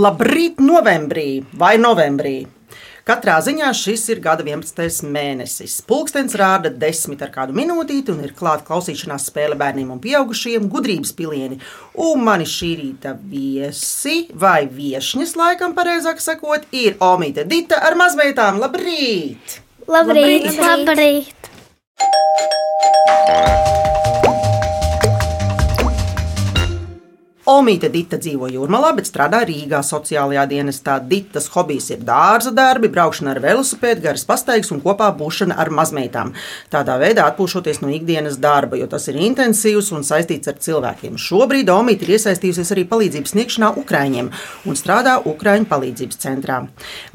Labrīt, novembrī vai novembrī! Katrā ziņā šis ir gada 11. mēnesis. Pulkstenis rāda desmit ar kādu minūtīti, un ir klāta klausīšanās spēle bērniem un pieaugušiem, gudrības pilieni. Un mani šī rīta viesi, vai viesņas, laikam, pareizāk sakot, ir Omīte Dita ar mazmeitām. Labrīt! Labrīt! Labrīt. Labrīt. Omīte Dita dzīvo Jūrmalā, bet strādā Rīgā sociālajā dienestā. Ditas hobijs ir dārza darbi, braukšana ar velosipēdu, garas pastaigas un kopā būšana ar mazmeitām. Tādā veidā atpūšoties no ikdienas darba, jo tas ir intensīvs un saistīts ar cilvēkiem. Šobrīd Omīte ir iesaistījusies arī palīdzības sniegšanā Ukraiņiem un strādā Ukraiņu palīdzības centrā.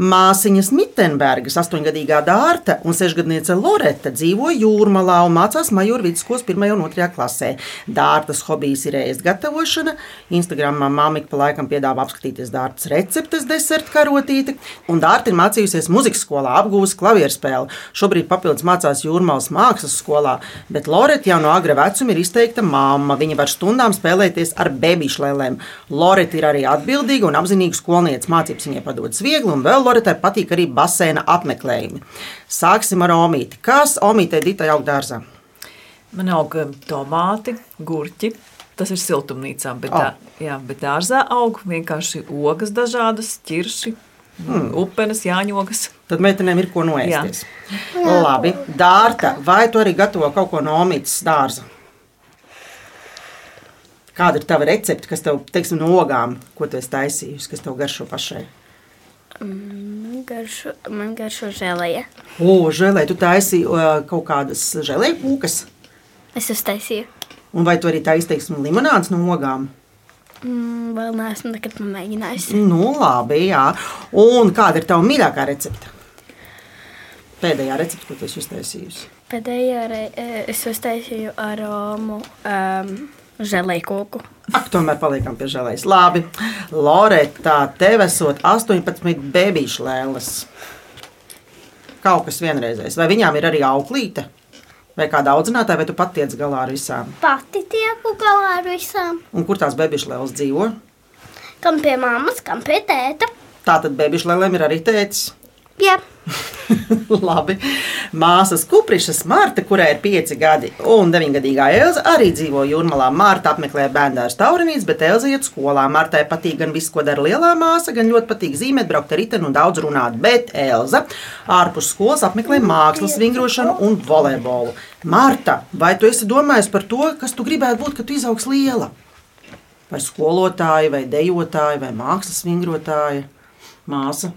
Māsiņas Mittenbergas, astoņgadīgā dārta un sešgadniece Loreta dzīvo Jūrmalā un mācās Majora vidusskolas 1. un 2. klasē. Dārtas hobijs ir ēst gatavošana. Instagramā māmiņa pa laikam piedāvā apskatīties dārtas receptes, deserta karotīti. Un Dārta ir mācījusies muzikas skolā, apgūvusi klavieru spēli. Šobrīd papildus mācās Jūrmālas mākslas skolā, bet Loreta jau no agra vecuma ir izteikta mamma. Viņa var stundām spēlēties ar bebīšlēlēm. Loreta ir arī atbildīga un apzinīga skolniece. Mācības viņai padodas viegli, un vēl Loretai patīk arī basēna apmeklējumi. Sāksim ar Omīti. Kas Omītei Dita aug dārzā? Man aug um, tomāti, gurķi, Tas ir siltumnīcā, bet, Oh. tā, jā, bet dārzā aug vienkārši ogas dažādas, ķirši, hmm. upenes, jāņogas. Tad meitenēm ir ko noēsties. Labi, Dārta, vai tu arī gatavo kaut ko no omītas dārza? Kāda ir tava recepte, kas tev, teiksim, no ogām, ko tu esi taisījusi, kas tev garšo pašai? Man garšo, man garšo žēlēja. O, žēlē, tu taisīji uh, kaut kādas žēlēju kūkas, Es uztaisīju. Un vai tu arī taisīji, teiksim, limonādes no ogām? Mm, vēl neesmu nekad pamēģinājusi. Nu, labi, jā. Un kāda ir tava mīļākā recepte? Pēdējā recepte, ko tu esi uztaisījusi? Pēdējā reizē es uztaisīju aromu um, žēlēju koku. Ak, tomēr paliekam pie žēlējas. Labi, Loreta, tev esot 18 bebīšu lēlas. Kaut kas vienreizējs. Vai viņām ir arī auklīte? Vai kāda audzinātāja, vai tu pat tiec galā ar visām? Pati tieku galā ar visām. Un kur tās bebīšu lēlas dzīvo? Kam pie mammas, kam pie tēta. Tātad bebīšu lēlēm ir arī tēcis. Jā, Labi. Māsas Kuprišas Marta, kurai ir 5 gadi, un 9-gadīgā Elza arī dzīvo Jūrmalā. Marta apmeklē bērnu taurinītes, bet Elza iet skolā. Martai patīk gan viss, ko dara lielā māsa, gan ļoti patīk zīmēt, braukt ar riteni un daudz runāt. Bet Elza ārpus skolas apmeklē mākslas vingrošanu un volejbolu. Marta, vai tu esi domājusi par to, kas tu gribētu būt, kad tu izaugs liela? Vai skolotāja, vai dejotāja, vai mākslas vingrotāja? Māsa,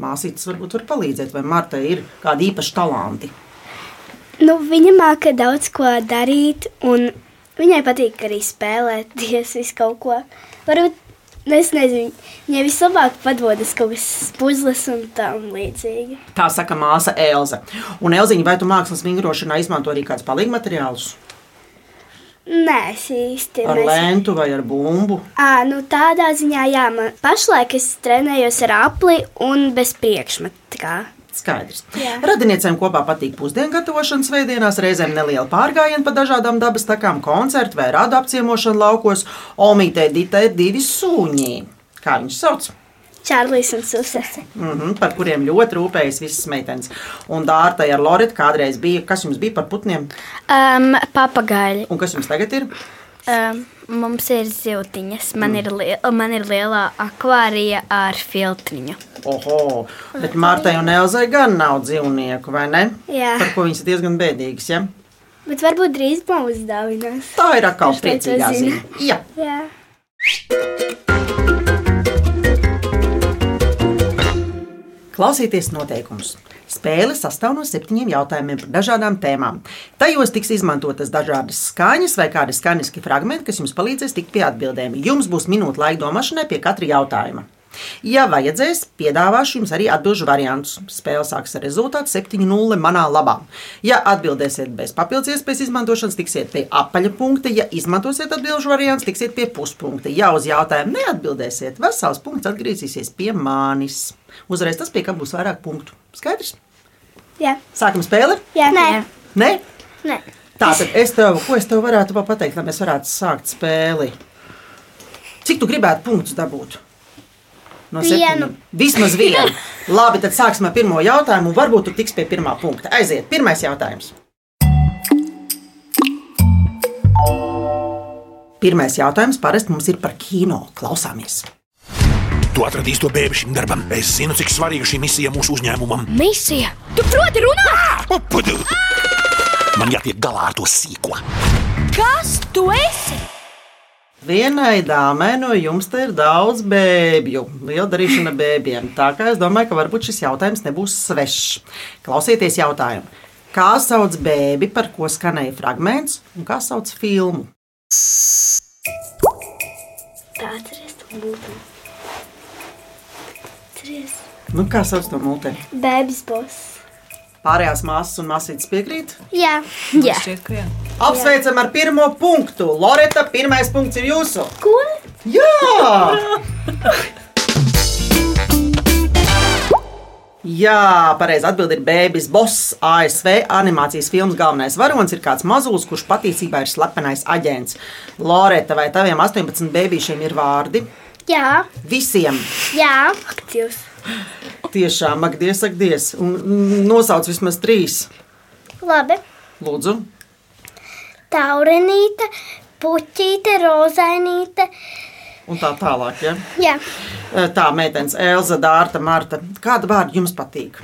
māsītes varbūt var palīdzēt, vai Marta ir kādi īpaši talanti. Nu, viņa māca daudz ko darīt, un viņai patīk arī spēlēties visu kaut ko. Varbūt, nu, es nezinu, viņai vislabāk padodas kaut kas puzles un tam līdzīgi. Tā saka māsa Elza. Un Elziņa, vai tu mākslas vingrošanā izmanto arī kādus palīgu materiālus? Nē, es īsti Ar lēntu vai ar bumbu? À, nu, tādā ziņā, jā, man pašlaik es trenējos ar apli un bez priekšmeta. Skaidrs. Jā. Radiniecēm kopā patīk pusdienu gatavošanas veidienās, reizēm neliela pārgājiena pa dažādām dabas takām, koncertu vai rādu apciemošanu laukos. Omītē Dita ir divi suņi. Kā viņus sauc? Čārlis un Susese. Mm -hmm, par kuriem ļoti rūpējas visas meitenes. Un Dārta ar Loretu kādreiz bija. Kas jums bija par putniem? um, papagaļi. Un kas jums tagad ir? Um, mums ir ziltiņas. Man, ir li man ir lielā akvārija ar filtriņu. Oho, bet Martai un Elzai gan nav dzīvnieku, vai ne? Jā. Par ko viņas ir diezgan bēdīgas. Ja? Bet varbūt drīz man uzdāvinās. Tā ir atkal priecīgā ziņa. Jā. Jā. Klausieties noteikumus. Spēle sastāv no septiņiem jautājumiem par dažādām tēmām. Tajos tiks izmantotas dažādas skaņas vai kādi skaņiski fragmenti, kas jums palīdzēs tikt pie atbildēm. Jums būs minūte laika domāšanai pie katra jautājuma. Ja vajadzēs, piedāvāšu jums arī atbildžu variantus. Spēle sāksies ar rezultātu 7-0 manā labā. Ja atbildēsiet bez papildus iespējas izmantošanas, tiksiet pie apaļa punkta. Ja izmantosiet atbildžu variantus, tiksiet pie puspunkta. Ja uz jautājumu neatbildēsiet, vesels punkts atgriezīsies pie manis. Uzreiz tas, pie kā būs vairāk punktu. Skaidrs? Jā. Sākam spēli? Jā. Nē. Nē? Nē. Tātad es tev, ko es tev varētu pateikt, lai mēs varētu sākt spēli? Cik tu gribētu punktus dabūt? No Vienu. septiņiem. Vismaz vienu. Labi, tad sāksim ar pirmo jautājumu. un Varbūt tu tiks pie pirmā punkta. Aiziet, pirmais jautājums. Pirmais jautājums parasti mums ir par kino. Klausāmies. Tu atradīsi to bēbu šim darbam. Es zinu, cik svarīga šī misija mūsu uzņēmumam. Misija! Tu proti runāt! Man jātiek galā ar to sīko. Kas tu esi? Vienai dāmai no jums te ir daudz bēbju. Liela darīšana bēbiem. Tā kā es domāju, ka varbūt šis jautājums nebūs svešs. Klausieties jautājumu. Kā sauc bēbi, par ko skanēja fragments, un kā sauc filmu? Tā atceries to mūtu. Atceries. Nu, kā sauc to mūteni? Bēbis boss. Pārējās māsas un māsītes piekrīt. Jā. Jā. Šķiet, jā. Apsveicam ar pirmo punktu. Loreta, pirmais punkts ir jūsu. Ko? Jā! Jā, pareizi atbild ir Bēbis Boss. ASV animācijas filmas galvenais varonis ir kāds mazulis, kurš patiesībā ir slepenais aģents. Loreta, vai taviem 18 bēbīšiem ir vārdi? Jā. Visiem! Jā. Aktīvs. Tiešām, ak, Dievs, ak, Dievs! Un mm, nosauc vismaz trīs. Labi. Lūdzu, Taurenīte, puķīte, rozainīte. un tā tālāk. Ja? Jā. Tā, meitenes, Elza, Dārta, Marta. Kāda vārda jums patīk?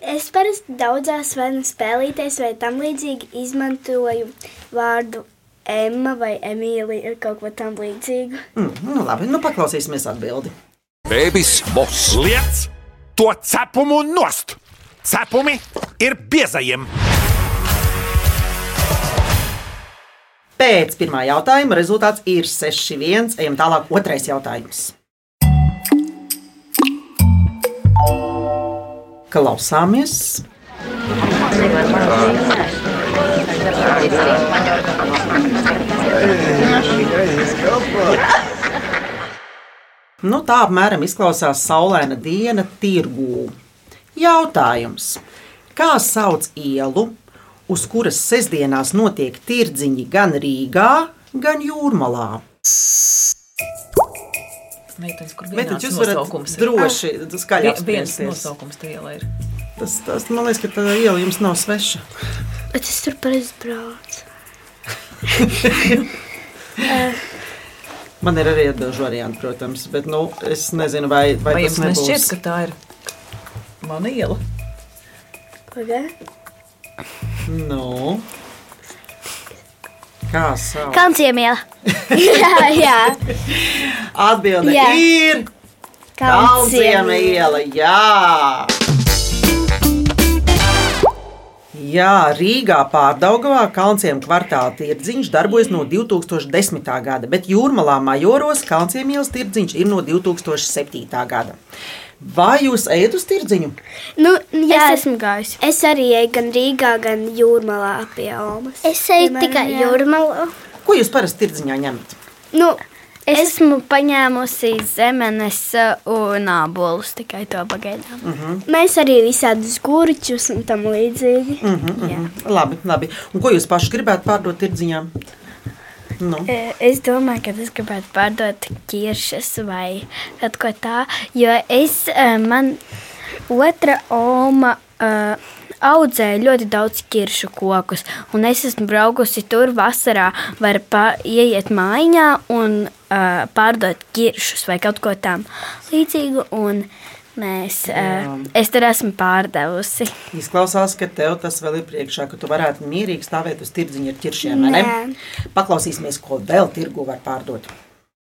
Es parasti daudzās vai nu spēlīties, vai tam līdzīgi izmantoju vārdu Emma vai Emīlija, kaut ko tam līdzīgu. Mm, nu, labi, nu paklausīsimies atbildi. Bēbis boss. Liec to cepumu nost! Cepumi ir biezajiem! Pēc pirmā jautājuma rezultāts ir 6-1. Ejam tālāk, otrais jautājums. Klausāmies. Nu, tā apmēram izklausās saulaina diena tirgū. Jautājums. Kā sauc ielu, uz kuras sestdienās notiek tirdziņi gan Rīgā, gan Jūrmalā? Meitenes, kur Bet vienāds jūs varat nosaukums ir? droši skaļi Vie- Viens apspriesties. nosaukums tie iela ir. Tas, tas, man liekas, ka tā iela jums nav sveša. Bet es tur parasti braucu. Man ir arī atbildžu varianti, protams, bet nu, es nezinu, vai, vai, Vai tas nebūs. ka tā ir mana iela? Pagaid. Nu, kā sauc? Kalnciemiela. jā, jā. Atbilde Jā. ir Kalnciema iela. Jā. Jā, Rīgā pārdaugavā Kalnciem kvartāla tirdziņš darbojas no 2010. gada, bet Jūrmalā Majoros Kalnciem ielas tirdziņš ir no 2007. gada. Vai jūs ejat uz tirdziņu? Nu, jā, Es esmu gājis. es arī eju gan Rīgā, gan Jūrmalā pie Omas. Es eju Piemēram, tikai jā. jūrmalā. Ko jūs parasti tirdziņā ņemat? Nu, esmu paņēmusi zemenes un ābolus tikai to pagaidām. Mm. mēs arī visādus gurķus un tam līdzīgi. Mm -hmm. Labi, labi. Un ko jūs paši gribētu pārdot tirdziņā? Nu. Es domāju, ka es gribētu pārdot ķiršas vai kaut ko tādu, jo es, eh, man otra oma uh, audzēja ļoti daudz ķiršu kokus, un es esmu braukusi tur vasarā, var pa, ieiet mājiņā un uh, pārdot ķiršus vai kaut ko tam līdzīgu, un mēs, uh, es tur esmu pārdevusi. Izklausās, ka tev tas vēl ir priekšā, ka tu varētu mierīgi stāvēt uz tirdziņa ar ķiršiem. vai ne? Paklausīsimies, ko vēl tirgu var pārdot.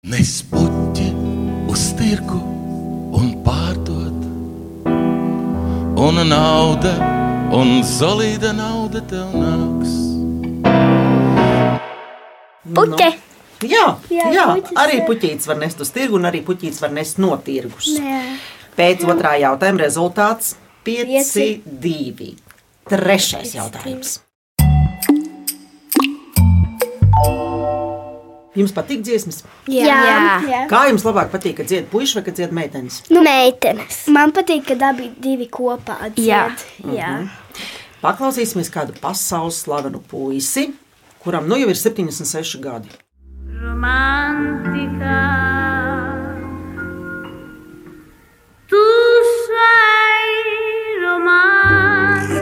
Nes puķi uz tirgu un pārdod. Un nauda, un solīda nauda tev nāks. Puķe! Jā, jā, Jā, jā puķis, arī jā. puķītis var nest uz tirgu, un arī puķītis var nest no tirgus. Jā. Pēc otrā jautājuma rezultāts 5, Pieci. 2. Trešais jautājums. Jums patīk dziesmas? Jā, Jā. jā. Kā jums labāk patīk, kad dzied puikas vai kad dzied meitenes? Nu, Meitenes! Man patīk, kad abi divi kopā Jā. dzied. Jā. Paklausīsimies kādu pasaules slavenu puisi, kuram nu jau ir 76 gadi romantica. Tu sei romantica,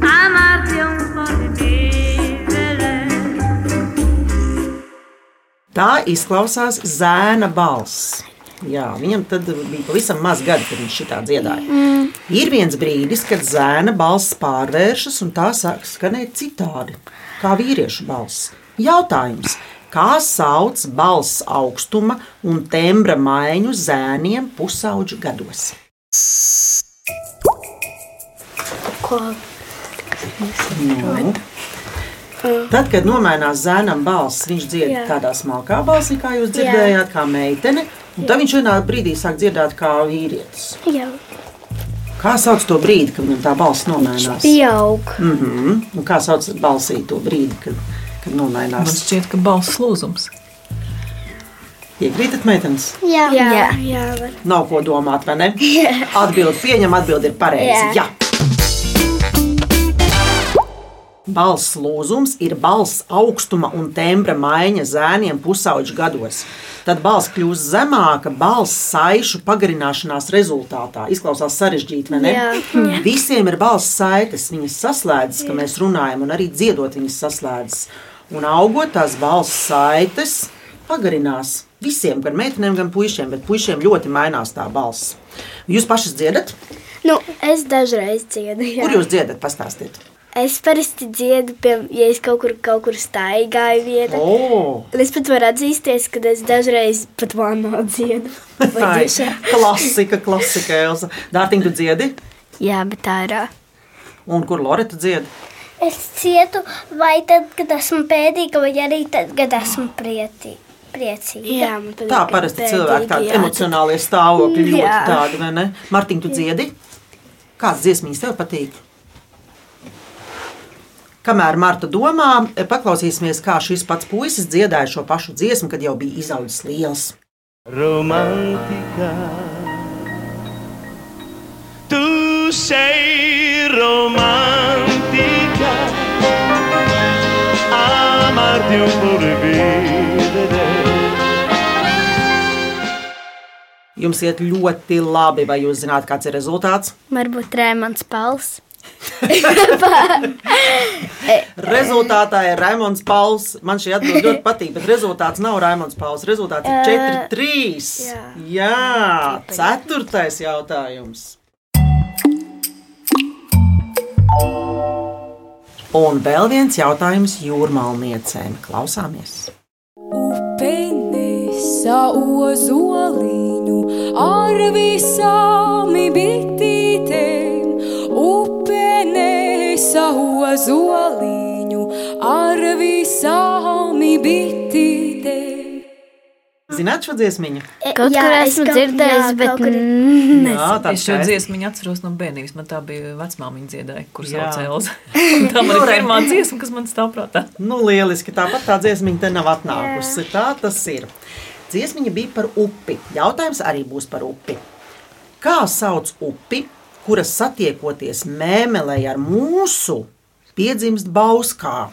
amarti è un po' vivere. Tā izklausās zēna balss. Jā, viņam bija pavisam maz gadi, kad viņš šitā dziedāja. Mm. Ir viens brīdis, kad zēna balss pārvēršas un tā sāk skanēt citādi kā vīriešu balss. Jautājums, kā sauc balss augstuma un tembra maiņu zēniem pusauģu gados? Ko? Nu. Tad, kad nomainās zēnam balss, viņš dzied Jā. tādā smalkā balsī, kā jūs dzirdējāt, kā meitene. Un tad viņš vienā brīdī sāk dziedāt kā vīrietis. Jā, Kā sauc to brīdi, kad viņam tā balss nomainās? pieaug. Mm -hmm. Un kā sauc balsī to brīdi, kad, kad Man nomainās? šķiet, ka balss lūzums. Iekrītat, meitenes? Jā, jā, Jā. jā var. Nav ko domāt, vai ne? Atbildi pieņem, atbildi ir pareizi. Jā. Jā. Balss lūzums ir balss augstuma un tembra maiņa zēniem pusauģu gados. Tad balss kļūst zemāka balss saišu pagarināšanās rezultātā. Izklausās sarežģīti, vai ne? Jā. Visiem ir balss saites, viņas saslēdzas, ka mēs runājam, un arī dziedot viņas saslēdzas. Un augot tās balss saites pagarinās. Visiem, gan meitenēm, gan puišiem, bet puišiem ļoti mainās tā balss. Jūs pašas dziedat? Nu, es dažreiz dziedu. Jā. Kur jūs dziedat? Pastāstiet. Es parasti dziedu, pie, ja es kaut kur, kaut kur staigāju vietā. Oh. Es pat varu atzīsties, ka es dažreiz pat vānā dziedu. Vai Ai, dušā. klasika, klasika, Elza. Dārtiņ, tu dziedi? Jā, bet ārā. Un kur Loreta dzied? Es cietu vai tad, kad esmu pēdīga, vai arī tad, kad esmu prieti, priecīga. Jā, Tā parasti cilvēki tādi jā. emocionālie stāvokļi ļoti Jā. tādi, vai ne? Martiņ, tu dziedi? Kāds dziesmīs tev patīk? Kamēr Marta domā, paklausīsimies, kā šis pats puisis dziedāja šo pašu dziesmu, kad jau bija izaudzis liels. romántica. Tú sei romántica, amarte un por vivere. Jums iet ļoti labi, vai jūs zināt, kāds ir rezultāts? Varbūt Rēmans Pals. Rezultātā ir Raimons Pauls. Man šī atbilde ļoti patīk, bet rezultāts nav Raimons Pauls. Rezultāts ir 4-3. jā. Jā, ceturtais jautājums. Un vēl viens jautājums jūrmālniecēm. Klausāmies! Upenesa ozoliņu ar visām bitītēm. Upenesa ozoliņu ar visām bitītēm. Zināt šo dziesmiņu? Kaut Jā, kur es esmu kaut- dzirdējis, jā, bet Jā, tā Es šo ir dziesmu atceros no bērnības. Man tā bija vecmāmiņa dziedāja, kurš Jā. sauc Elza. Un Tā man ir pirmā dziesma, kas man stāv prātā. Nu, lieliski. Tāpat tā dziesmiņa te nav atnākusi. Tā tas ir. Dziesmiņa bija par upi. Jautājums arī būs par upi. Kā sauc upi, kuras satiekoties mēmelē ar mūsu, piedzimst bauskā,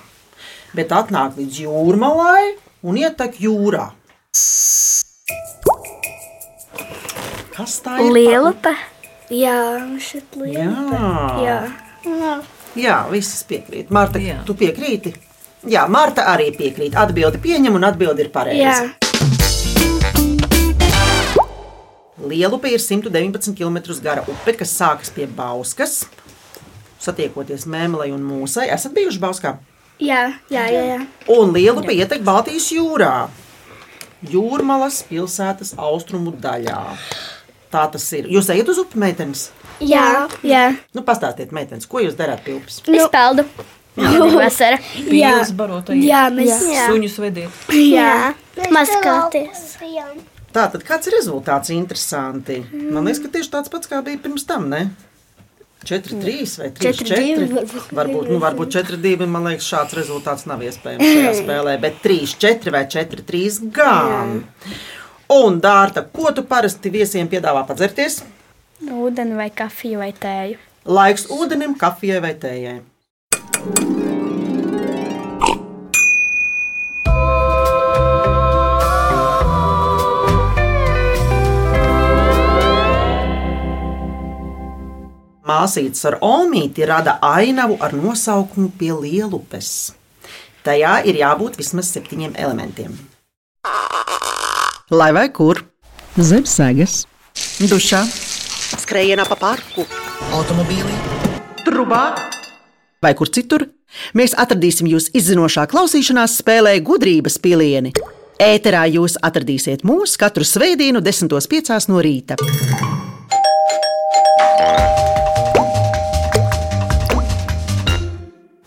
bet atnāk līdz jūrmalai un ietek jūrā? Kas tā ir? Lielupa. Jā, šeit liela. Jā. Jā. Jā, visas piekrīt. Marta, Jā. tu piekrīti? Jā, Marta arī piekrīt. Atbildi pieņem un atbildi ir pareiza. Jā. Lielupa ir 119 km gara upe, kas sākas pie Bauskas. Satiekoties Mēmelei un Mūsai, esat bijuši Bauskā. Jā, jā, jā, jā. Un Lielupa ietek Baltijas jūrā, Jūrmalas pilsētas austrumu daļā. Tā tas ir. Jūs ejat uz upi, meitenes? Jā, jā. Nu, pastāstiet, meitenes, ko jūs darāt pie upes? Es peldu. Vasara. Pīles barotai. Jā, mēs Jā. Suņus vediet. Jā. Maskāties. Tā tad kāds ir rezultāts? Interesanti. Man liekas, ka tieši tāds pats kā bija pirms tam. Ne? 4, 3 vai 3, 4. 4-2 varbūt. Nu, varbūt 4, 2. Man liekas, šāds rezultāts nav iespējams šajā spēlē. Bet 3, 4 vai 4, 3 gan. Un, Dārta, ko tu parasti viesiem piedāvā padzerties? Ūdeni vai kafiju vai tēju. Laiks ūdenim, kafijai vai tējai. Māsītes ar Olmīti rada ainavu ar nosaukumu pie lielupes. Tajā ir jābūt vismaz septiņiem elementiem. Lai vai kur? Zem sēgas, Dušā, skrējienā pa parku, automobīlī, trubā vai kur citur. Mēs atradīsim jūs izzinošā klausīšanās spēlē gudrības pilieni. Ēterā jūs atradīsiet mūs katru svētdienu, 10.5. no rīta.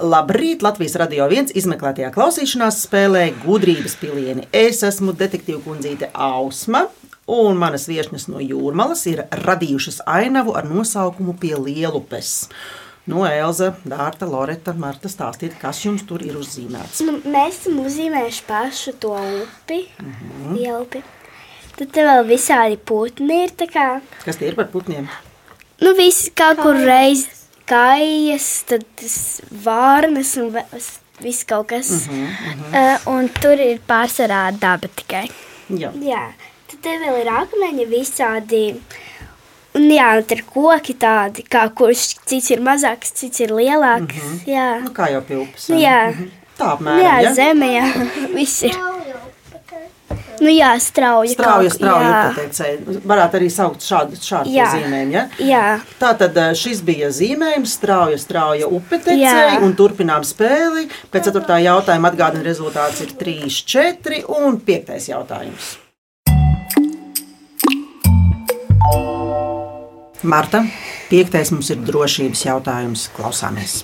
Labrīt! Latvijas radio viens izmeklētajā klausīšanās spēlē gudrības pilieni. Es esmu detektīva kundzīte Ausma, un manas viesņas no jūrmalas ir radījušas ainavu ar nosaukumu Pie Lielupes. No Elza, Dārta, Loreta, Marta, stāstiet, kas jums tur ir uzzīmēts. Nu, mēs esam uzzīmējuši pašu to upi. Mm -hmm. Jelpi. Tad te vēl visādi putni ir. Kā, Kas tie ir par putniem? nu, visi kaut kur reiz kājas, tad vārnas un viss kaut kas. Mm -hmm. Uh, un tur ir pārsvarā daba tikai. Jā. Jā, tad te vēl ir akmeņi visādi. Un jā, tur ir koki tādi, kā kurš cits ir mazāks, cits ir lielāks. Mm -hmm. Jā, Nu, kā jau vai? jā. Mhm. Tā apmēram. jā, ja? zeme, jā, viss ir. Nu, jā, strauji. Strauja jā. upēteicēji. Varētu arī saukt šādu, šādu Jā. zīmējumu. Ja? Jā, Tātad eh, šis bija zīmējums, strauja, strauja upetecēji, un turpinām spēli. Pēc 4. jautājuma atgādina rezultāts ir 3, 4 un 5. jautājums. Marta, 5. mums ir drošības jautājums. Klausāmies!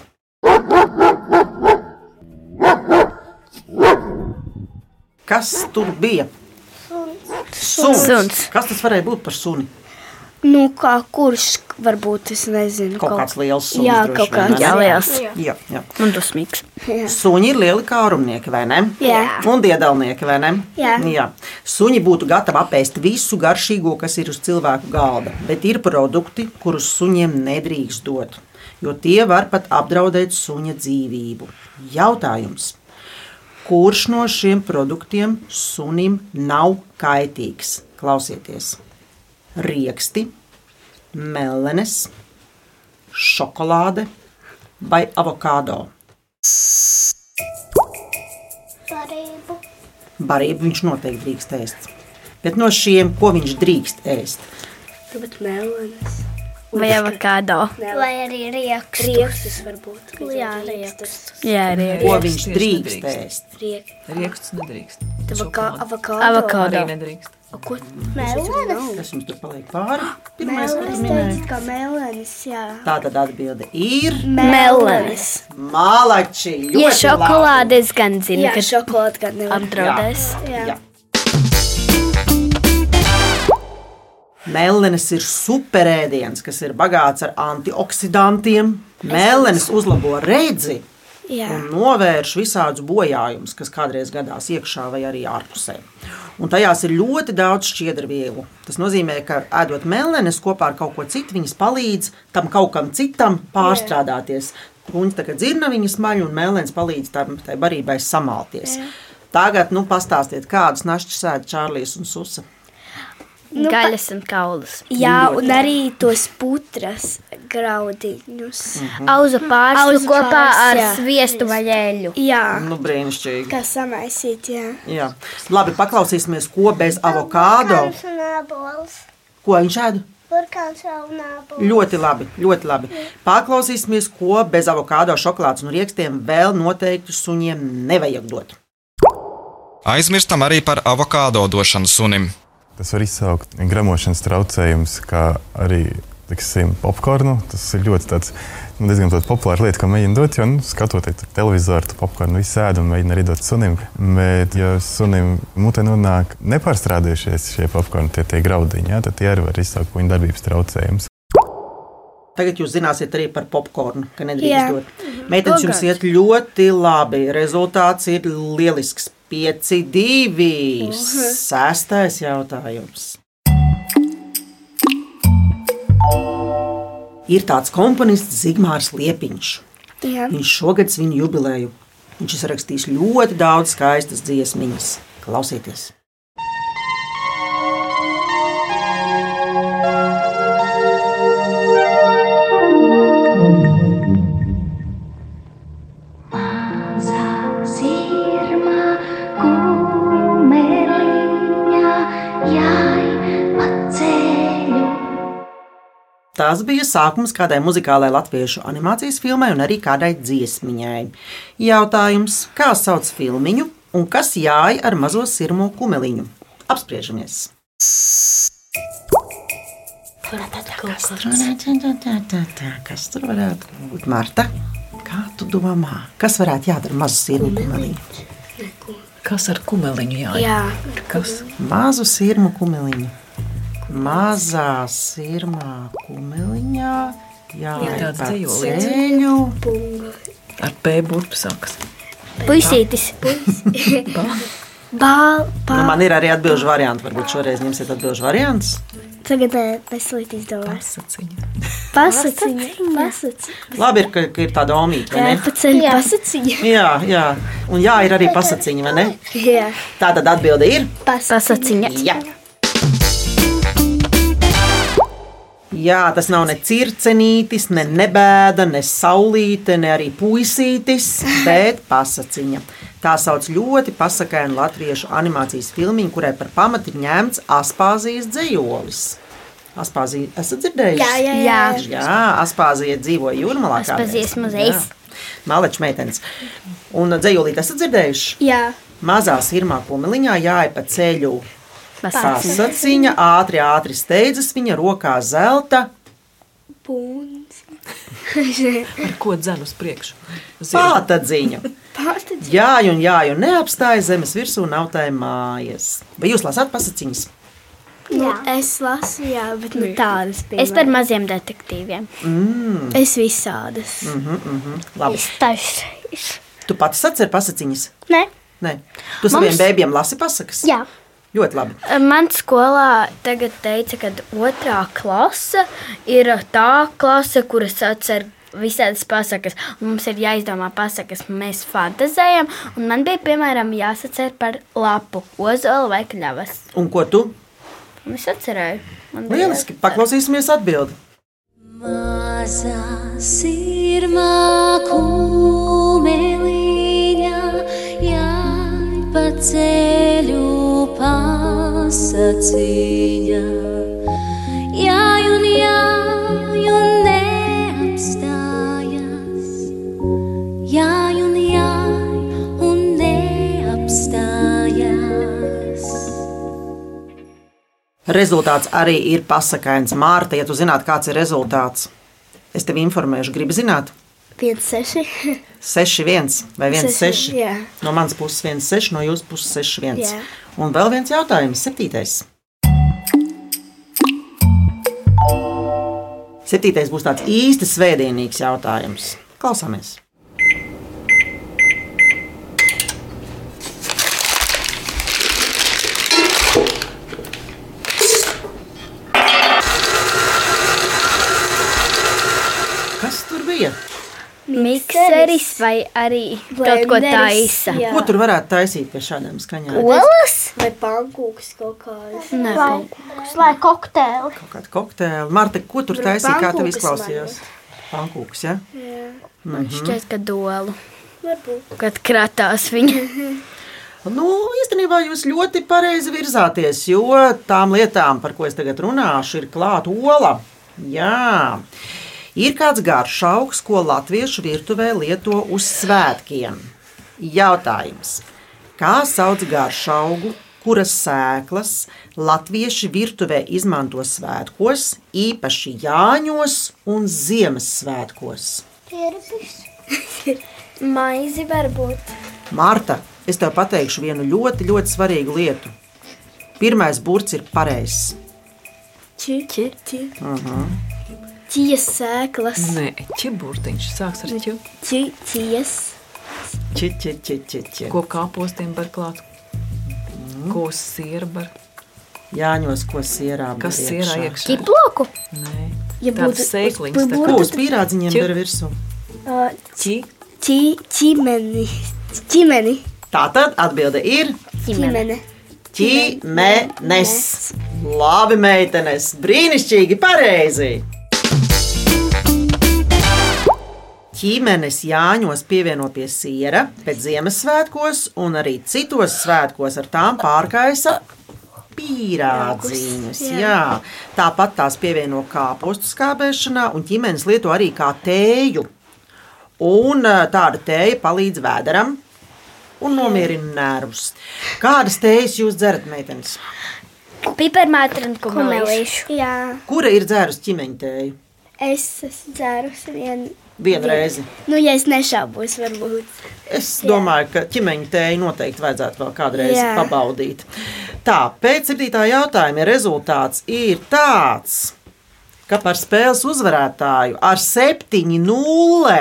Kas tur bija? Suns. Suns. Kas tas varēja būt par suni? nu kā kurš varbūt es nezinu. Kaut kāds liels suns. Jā, kaut kāds. Jā, liels. Jā, jā. Un dusmīgs. Suņi ir lieli kārumnieki, vai ne? Jā. Un diedalnieki, vai ne? Jā. Jā. Suņi būtu gatavi apēst visu garšīgo, kas ir uz cilvēku galda, bet ir produkti, kurus suņiem nedrīkst dot, jo tie var pat apdraudēt suņa dzīvību. Jautājums. Kurš no šiem produktiem sunim nav kaitīgs? Klausieties! Rieksti, melenes, šokolāde vai avokado. Barību. Barību viņš noteikti drīkst ēst. Bet no šiem, ko viņš drīkst ēst? Tāpat melnas. Vai avokado? Vai arī riekstu. Riekstus varbūt. Jā, riekstus. Jā, arī ir. Ko viņš drīkst nedrīkst. ēst? Riek. Riekstus nedrīkst. Avokado. Šokolādi Avokado. Arī nedrīkst. Ko? Melnas. Kas jums tur paliek pāri? Pirmais, ko tu minēji. Kā melnas, jā. Tā tad atbilde ir Melnas. mālači. Ja ļoti šokolāde es gan zinu, Jā, ka šokolāde gan nevar. apdraudēs. labi. Jā. Melnenes ir superēdiens, kas ir bagāts ar antioksidantiem. Melnenes uzlabo redzi Jā. un novērš visādus bojājumus, kas kādreiz gadās iekšā vai arī ārpusē. Un tajās ir ļoti daudz šķiedrvielu. Tas nozīmē, ka ēdot melnenes kopā ar kaut ko citu, viņas palīdz tam kaut kam citam pārstrādāties. Tā kā dzirna viņas maļ un melnēns palīdz tam barībai samalties. Tagad nu, pastāstiet, kādus našķus sēž Čārlis un Susa. Nu, Gaļas un kaulus. Jā, un arī tos putras graudiņus. Auzu pārslu Auzu kopā pārs, ar jā. sviestu vai eļļu. Jā, Nu, brīnišķīgi. kā samaisīt, jā. Jā. Labi, paklausīsimies, ko bez ābols. Ko viņš ēda? Ļoti labi, ļoti labi. Paklausīsimies, ko bez avokado, šokolādes un riekstiem vēl noteikti suņiem nevajag dot. Aizmirstam arī par avokado došanu sunim. Tas var izsaukt gramošanas traucējumus, kā arī tiksim, popkornu. Tas ir ļoti tāds, nu, diezgan tāds populārs lieta, ko mēģina dot. Jo, nu, skatoties televizoru, tu popkornu visu ēd un mēģina arī dot sunim. Bet, ja sunim mutē nonāk nepārstrādājušies šie popkorni, tie, tie graudiņi, jā, tad tie arī var izsaukt viņa darbības traucējumus. Tagad jūs zināsiet arī par popkornu, ka nedrīkst dot. Meitenes jums iet ļoti labi. Rezultāts ir lielisks. 5, 2, 6 jautājums. Ir tāds komponists Zigmārs Liepiņš. jā. Viņš šogad svin jubileju. Viņš ir rakstījis ļoti daudz skaistas dziesmiņas. Klausieties! Tas bija sākums kādai muzikālai latviešu animācijas filmai un arī kādai dziesmiņai. Jautājums, kā sauc filmiņu un kas jāja ar mazo sirmo kumeliņu? Apspriežamies! Kas tur varētu būt? Marta, kā tu domā, kas varētu jādara mazu sirmu kumeliņu? Kas ar kumeliņu jāiet? Jā. Kas? Mazu sirmu kumeliņu. Mazā sirmā kumeliņā Ir jāiet tāds ceļu. Ar P burtu sākas. Puisītis. Bāl, Nu, bāl. man ir arī atbildžu varianti. Varbūt šoreiz ņemsiet atbildžu variantus. Tagad. Pasaciņa. Pasaciņa. Pasaciņa. Labi, ir, ka, ka ir tāda omīta. vai Jā, ne? pa ceļu pasaciņa. Jā, jā. Un jā, ir arī pasaciņa, vai ne? Jā. Tā tad atbilde ir. Pasaciņa. Jā. Jā, tas nav ne circenītis, ne nebēda, ne saulīte, ne arī puisītis, bet pasaciņa. Tā sauc ļoti pasakainu latviešu animācijas filmu, kurai par pamatu ir ņemts Aspāzijas dzējolis. Aspāzija, esat dzirdējuši? Jā, jā, jā. Jā, Aspāzija dzīvoja jūrmalā. Aspazijas kādreiz. muzejs. Jā. Malečs meitenes. Un dzējolīt esat dzirdējuši? Jā. Mazā sirmā kumeliņā jāja pa ceļu. Pasaciņa. Ātri, ātri steidzas, viņa rokā zelta Pūns. Ar ko dzēnu uz priekšu? pātadziņa. Pārtadziņa. Jā, un jā, un neapstāja zemes virsū nav tai mājas. Vai jūs lasāt pasaciņas? Nu, es lasu, jā, bet nu tādas Es par maziem detektīviem. Mm. Es visādas. Mm -hmm, mm -hmm. Labi. Taisnība. Tu pats atceries pasaciņas? Nē. Nē. Tu saviem Mums- bērniem lasi pasakas? Jā. Ļoti labi. Man skolā tagad teica, ka otrā klase ir tā klase, kuras atcer visādas pasakas. Un Mums ir jāizdomā pasakas, mēs fantazējam. Un man bija, piemēram, jāsacer par lapu, ozolu vai kļavas. Un ko tu? Un es atcerēju. Man bija Lieliski. Paklausīsimies atbildi. Mazā sirmā kumeliņā jāj pa ceļu pasaciņā. Jāj un jāj un neapstājas. Jāj un jāj un neapstājas. Rezultāts arī ir pasakains. Mārta, ja tu zinātu, kāds ir rezultāts, es tevi informēšu. Gribi zināt? 5, 6. 6, 1 vai 1, Seši, 6. jā. No manas puses 1, 6, no jūsu puses 6, 1. Jā. Un vēl viens jautājums, septītais. Septītais būs tāds īsti svētdienīgs jautājums. Klausāmies! Kas tur bija? Mikseris vai arī kaut ko taisa. Ko tur varētu taisīt pie šādām skaņām? Olas? Vai pankūks kaut kādas? Nē, pankūks. Vai kokteili. Kāda kokteila. Marta, ko tur taisīja? Kā tev pankūkas izklausījās? Pankūks, ja? Jā. Man šķiet, ka dolu. Varbūt. Kad kratās viņa. Nu, īstenībā jūs ļoti pareizi virzāties, jo tām lietām, par ko es tagad runāšu, ir klāta ola. Jā, ir kāds garš augs, ko latviešu virtuvē lieto uz svētkiem. Jautājums. Kā sauc garšu augu, kuras sēklas latvieši virtuvē izmanto svētkos, īpaši Jāņos un Ziemassvētkos? Pierpis. Maizi varbūt. Marta, es tev pateikšu vienu ļoti, ļoti svarīgu lietu. Pirmais burts ir pareizs. Či, či, či. Mhm. Čijas sēklas. Nē, čiburtiņš sāks ar ķu. Či, čijas. Či, či, či, či, či. Ko kāpostiem var klāt? Ko siera var? Jāņos, ko sierā. Kas ber sierā iekšā? Ķiploku? Nē. Ja Tāds būtu sēkliņš, uz Ko uz pīrādziņiem Ķi- ber virsū? Uh, Či? či, ķimeni. Ķimeni. Tā tad atbilde ir Ķimene. ķīmenes. Labi, meitenes, brīnišķīgi, pareizi. Ķīmenes Jāņos pievieno pie siera pēc Ziemassvētkos un arī citos svētkos ar tām pārkaisa pīrādziņas. Jā. Jā. Tāpat tās pievieno kāpostu skābēšanā, un ģimenes lieto arī kā tēju. Un ā, tāda tēja palīdz vēderam un nomierina nervus. Kādas tējas jūs dzerat, meitenes? Piparmētra un Kumelīšu. Jā, Kura ir dzērusi ķīmeņa tēju? Es esmu dzērusi vienu. Reizi. Nu, ja es nešaubos, varbūt. Es domāju, ka ķīmeņa tēju noteikti vajadzētu vēl kādreiz Jā. pabaudīt. Tā, pēc septītā jautājuma rezultāts ir tāds, ka par spēles uzvarētāju ar 7-0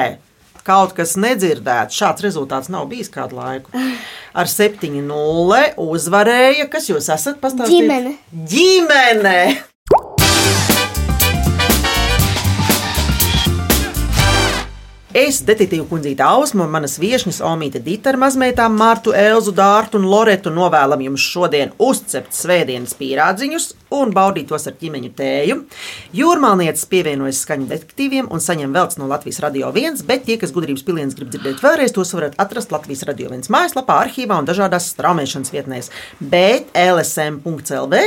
kaut kas nedzirdēts. Šāds rezultāts nav bijis kādu laiku. Ar 7-0 uzvarēja, kas jūs esat pastāstījis? Ģimene. Ģimene! Es, detektīvu kundzīte Ausma un manas viesņas Omīte Dita ar mazmeitām Mārtu, Elzu, Dārtu un Loretu novēlam jums šodien uzcept svētdienas pīrādziņus un baudīt tos ar ķīmeņu tēju. Jūrmālniecis pievienojas skaņu detektīviem un saņem velts no Latvijas Radio 1, bet tie, kas gudrības pilienas grib dzirdēt vēlreiz, tos varat atrast Latvijas Radio 1 mājaslapā, arhīvā un dažādās straumēšanas vietnēs. Bet LSM.CLV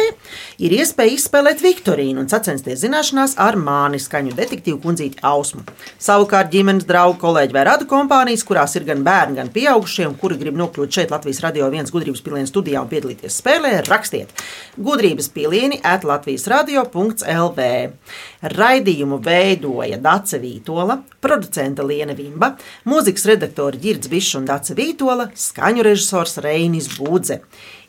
ir iespēja izspēlēt Viktorīnu un sacensties zināšanās ar māni skaņu detektīvu kundzīti Ausmu. Savukārt ģimenes draugu, kolēģi vai radu kompānijas, kurās ir gan bērni, gan pieaugušie, un kuri grib nokļūt šeit Latvijas radio viens gudrības pilienu studijā un piedalīties spēlē, rakstiet gudrības pilieni at Latvijas radio.lv. Raidījumu veidoja Dace Vītola, producenta Liena Vimba, mūzikas redaktori Girds Bišs un Dace Vītola, skaņu režisors Reinis Būdze.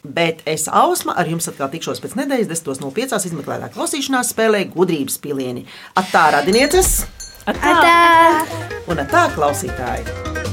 Bet es Ausma ar jums atkal tikšos pēc nedēļas, 10 no 5 izmeklētā klausīšanās spēlē gudrības pilieni. Atā radinieces! Atā! Un tā klausītāji!